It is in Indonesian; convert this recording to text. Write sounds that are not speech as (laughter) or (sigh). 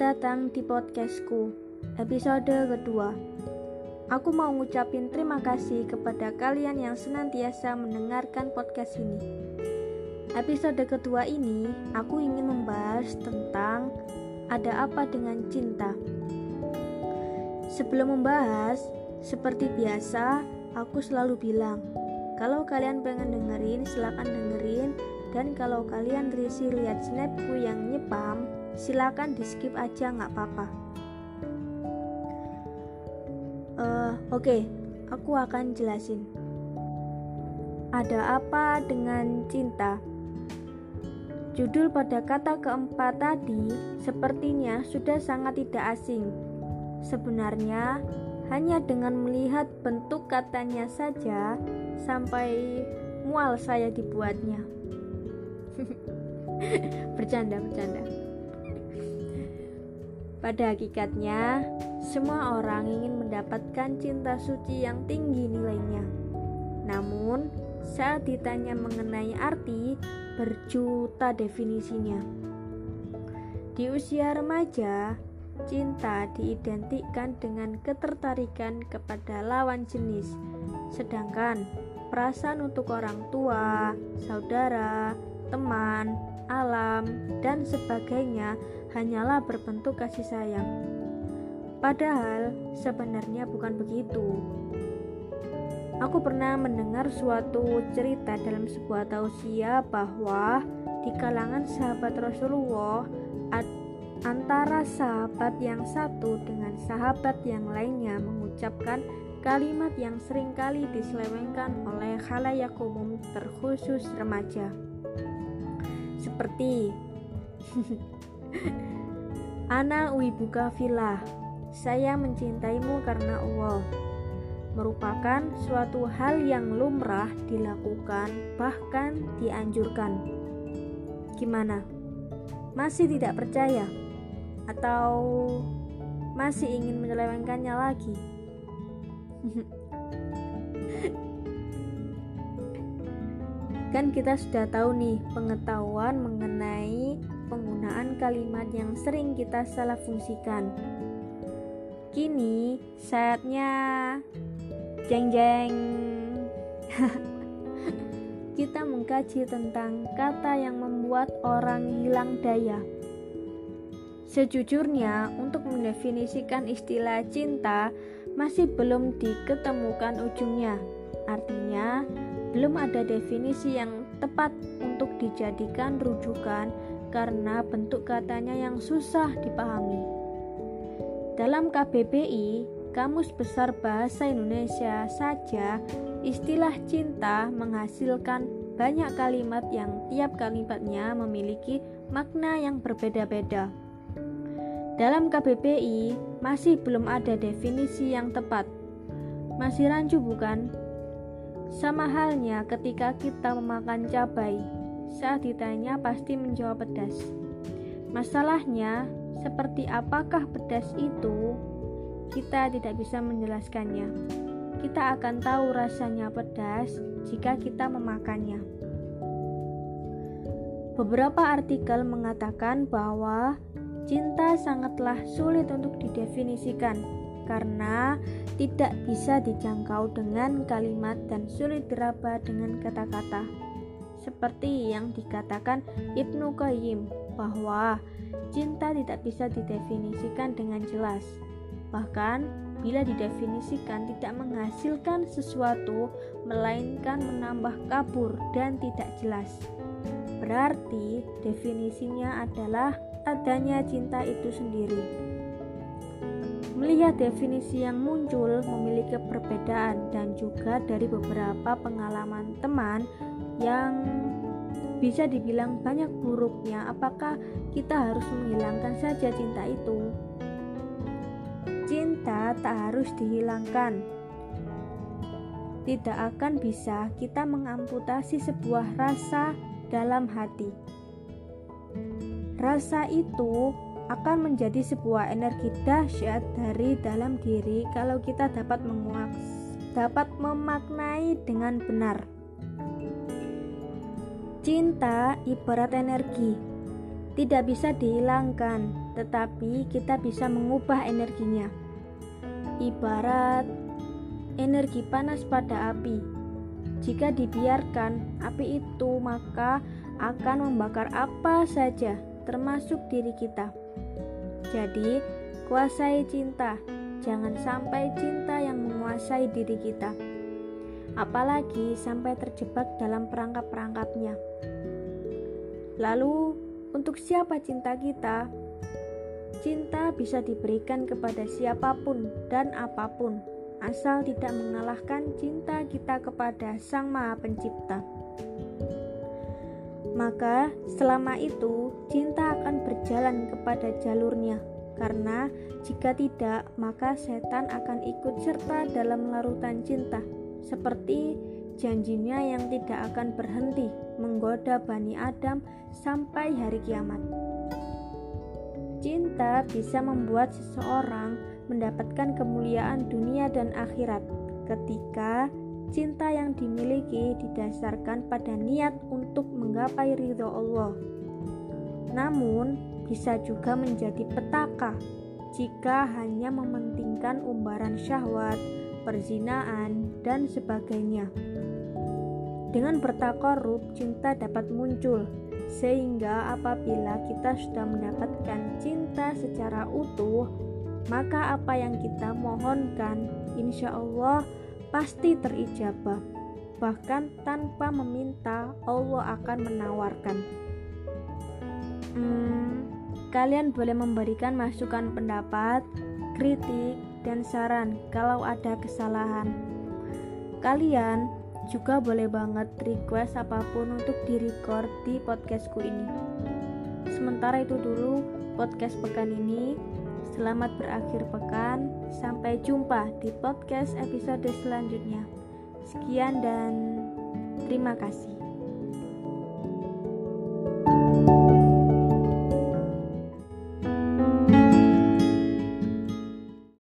datang di podcastku, episode kedua. Aku mau ngucapin terima kasih kepada kalian yang senantiasa mendengarkan podcast ini. Episode kedua ini, aku ingin membahas tentang ada apa dengan cinta. Sebelum membahas, seperti biasa, aku selalu bilang, kalau kalian pengen dengerin, silahkan dengerin. Dan kalau kalian risih lihat snapku yang nyepam, silakan di skip aja nggak apa-apa uh, oke okay, aku akan jelasin ada apa dengan cinta Judul pada kata keempat tadi sepertinya sudah sangat tidak asing. Sebenarnya, hanya dengan melihat bentuk katanya saja sampai mual saya dibuatnya. (laughs) bercanda, bercanda. Pada hakikatnya, semua orang ingin mendapatkan cinta suci yang tinggi nilainya. Namun, saat ditanya mengenai arti, berjuta definisinya. Di usia remaja, cinta diidentikan dengan ketertarikan kepada lawan jenis, sedangkan perasaan untuk orang tua, saudara, teman, alam, dan sebagainya hanyalah berbentuk kasih sayang. Padahal sebenarnya bukan begitu. Aku pernah mendengar suatu cerita dalam sebuah tausiah bahwa di kalangan sahabat Rasulullah antara sahabat yang satu dengan sahabat yang lainnya mengucapkan kalimat yang sering kali diselewengkan oleh khalayak umum terkhusus remaja. Seperti (laughs) Ana wibuka filah. Saya mencintaimu karena Allah. Merupakan suatu hal yang lumrah dilakukan, bahkan dianjurkan. Gimana? Masih tidak percaya? Atau masih ingin menyelewengkannya lagi? (laughs) kan kita sudah tahu nih pengetahuan mengenai penggunaan kalimat yang sering kita salah fungsikan. Kini saatnya jeng-jeng. (laughs) kita mengkaji tentang kata yang membuat orang hilang daya. Sejujurnya, untuk mendefinisikan istilah cinta masih belum diketemukan ujungnya. Artinya, belum ada definisi yang tepat untuk dijadikan rujukan karena bentuk katanya yang susah dipahami. Dalam KBBI, Kamus Besar Bahasa Indonesia saja, istilah cinta menghasilkan banyak kalimat yang tiap kalimatnya memiliki makna yang berbeda-beda. Dalam KBBI masih belum ada definisi yang tepat. Masih rancu bukan? Sama halnya ketika kita memakan cabai, saat ditanya pasti menjawab pedas. Masalahnya, seperti apakah pedas itu? Kita tidak bisa menjelaskannya. Kita akan tahu rasanya pedas jika kita memakannya. Beberapa artikel mengatakan bahwa cinta sangatlah sulit untuk didefinisikan karena tidak bisa dijangkau dengan kalimat dan sulit diraba dengan kata-kata seperti yang dikatakan Ibnu Qayyim bahwa cinta tidak bisa didefinisikan dengan jelas. Bahkan bila didefinisikan tidak menghasilkan sesuatu melainkan menambah kabur dan tidak jelas. Berarti definisinya adalah adanya cinta itu sendiri. Melihat definisi yang muncul memiliki perbedaan dan juga dari beberapa pengalaman teman yang bisa dibilang banyak buruknya apakah kita harus menghilangkan saja cinta itu? Cinta tak harus dihilangkan. Tidak akan bisa kita mengamputasi sebuah rasa dalam hati. Rasa itu akan menjadi sebuah energi dahsyat dari dalam diri kalau kita dapat menguak dapat memaknai dengan benar. Cinta ibarat energi, tidak bisa dihilangkan, tetapi kita bisa mengubah energinya. Ibarat energi panas pada api. Jika dibiarkan api itu, maka akan membakar apa saja, termasuk diri kita. Jadi, kuasai cinta, jangan sampai cinta yang menguasai diri kita, apalagi sampai terjebak dalam perangkap-perangkapnya. Lalu, untuk siapa cinta kita? Cinta bisa diberikan kepada siapa pun dan apa pun, asal tidak mengalahkan cinta kita kepada Sang Maha Pencipta. Maka, selama itu cinta akan berjalan kepada jalurnya, karena jika tidak, maka setan akan ikut serta dalam larutan cinta, seperti janjinya yang tidak akan berhenti menggoda Bani Adam sampai hari kiamat. Cinta bisa membuat seseorang mendapatkan kemuliaan dunia dan akhirat ketika cinta yang dimiliki didasarkan pada niat untuk menggapai ridho Allah. Namun, bisa juga menjadi petaka jika hanya mementingkan umbaran syahwat, perzinaan, dan sebagainya. Dengan bertakorup, cinta dapat muncul sehingga apabila kita sudah mendapatkan cinta secara utuh, maka apa yang kita mohonkan, insya Allah pasti terijabah. Bahkan tanpa meminta, Allah akan menawarkan. Hmm, kalian boleh memberikan masukan pendapat, kritik, dan saran kalau ada kesalahan. Kalian juga boleh banget request apa pun untuk direcord di podcastku ini. Sementara itu dulu podcast pekan ini. Selamat berakhir pekan. Sampai jumpa di podcast episode selanjutnya. Sekian dan terima kasih.